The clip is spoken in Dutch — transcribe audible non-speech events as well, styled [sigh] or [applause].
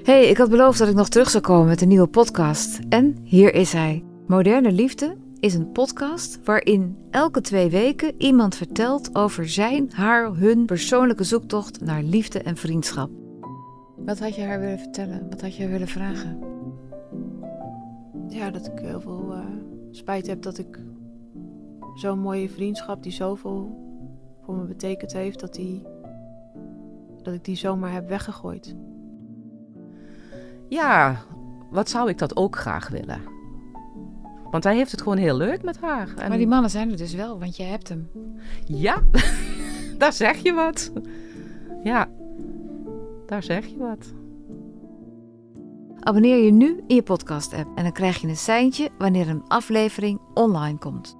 Hey, ik had beloofd dat ik nog terug zou komen met een nieuwe podcast. En hier is hij. Moderne Liefde is een podcast waarin elke twee weken iemand vertelt over zijn, haar, hun persoonlijke zoektocht naar liefde en vriendschap. Wat had je haar willen vertellen? Wat had je haar willen vragen? Ja, dat ik heel veel uh, spijt heb dat ik zo'n mooie vriendschap die zoveel voor me betekend heeft, dat, die, dat ik die zomaar heb weggegooid. Ja, wat zou ik dat ook graag willen? Want hij heeft het gewoon heel leuk met haar. En... Maar die mannen zijn er dus wel, want je hebt hem. Ja, [laughs] daar zeg je wat. Ja, daar zeg je wat. Abonneer je nu in je podcast-app en dan krijg je een seintje wanneer een aflevering online komt.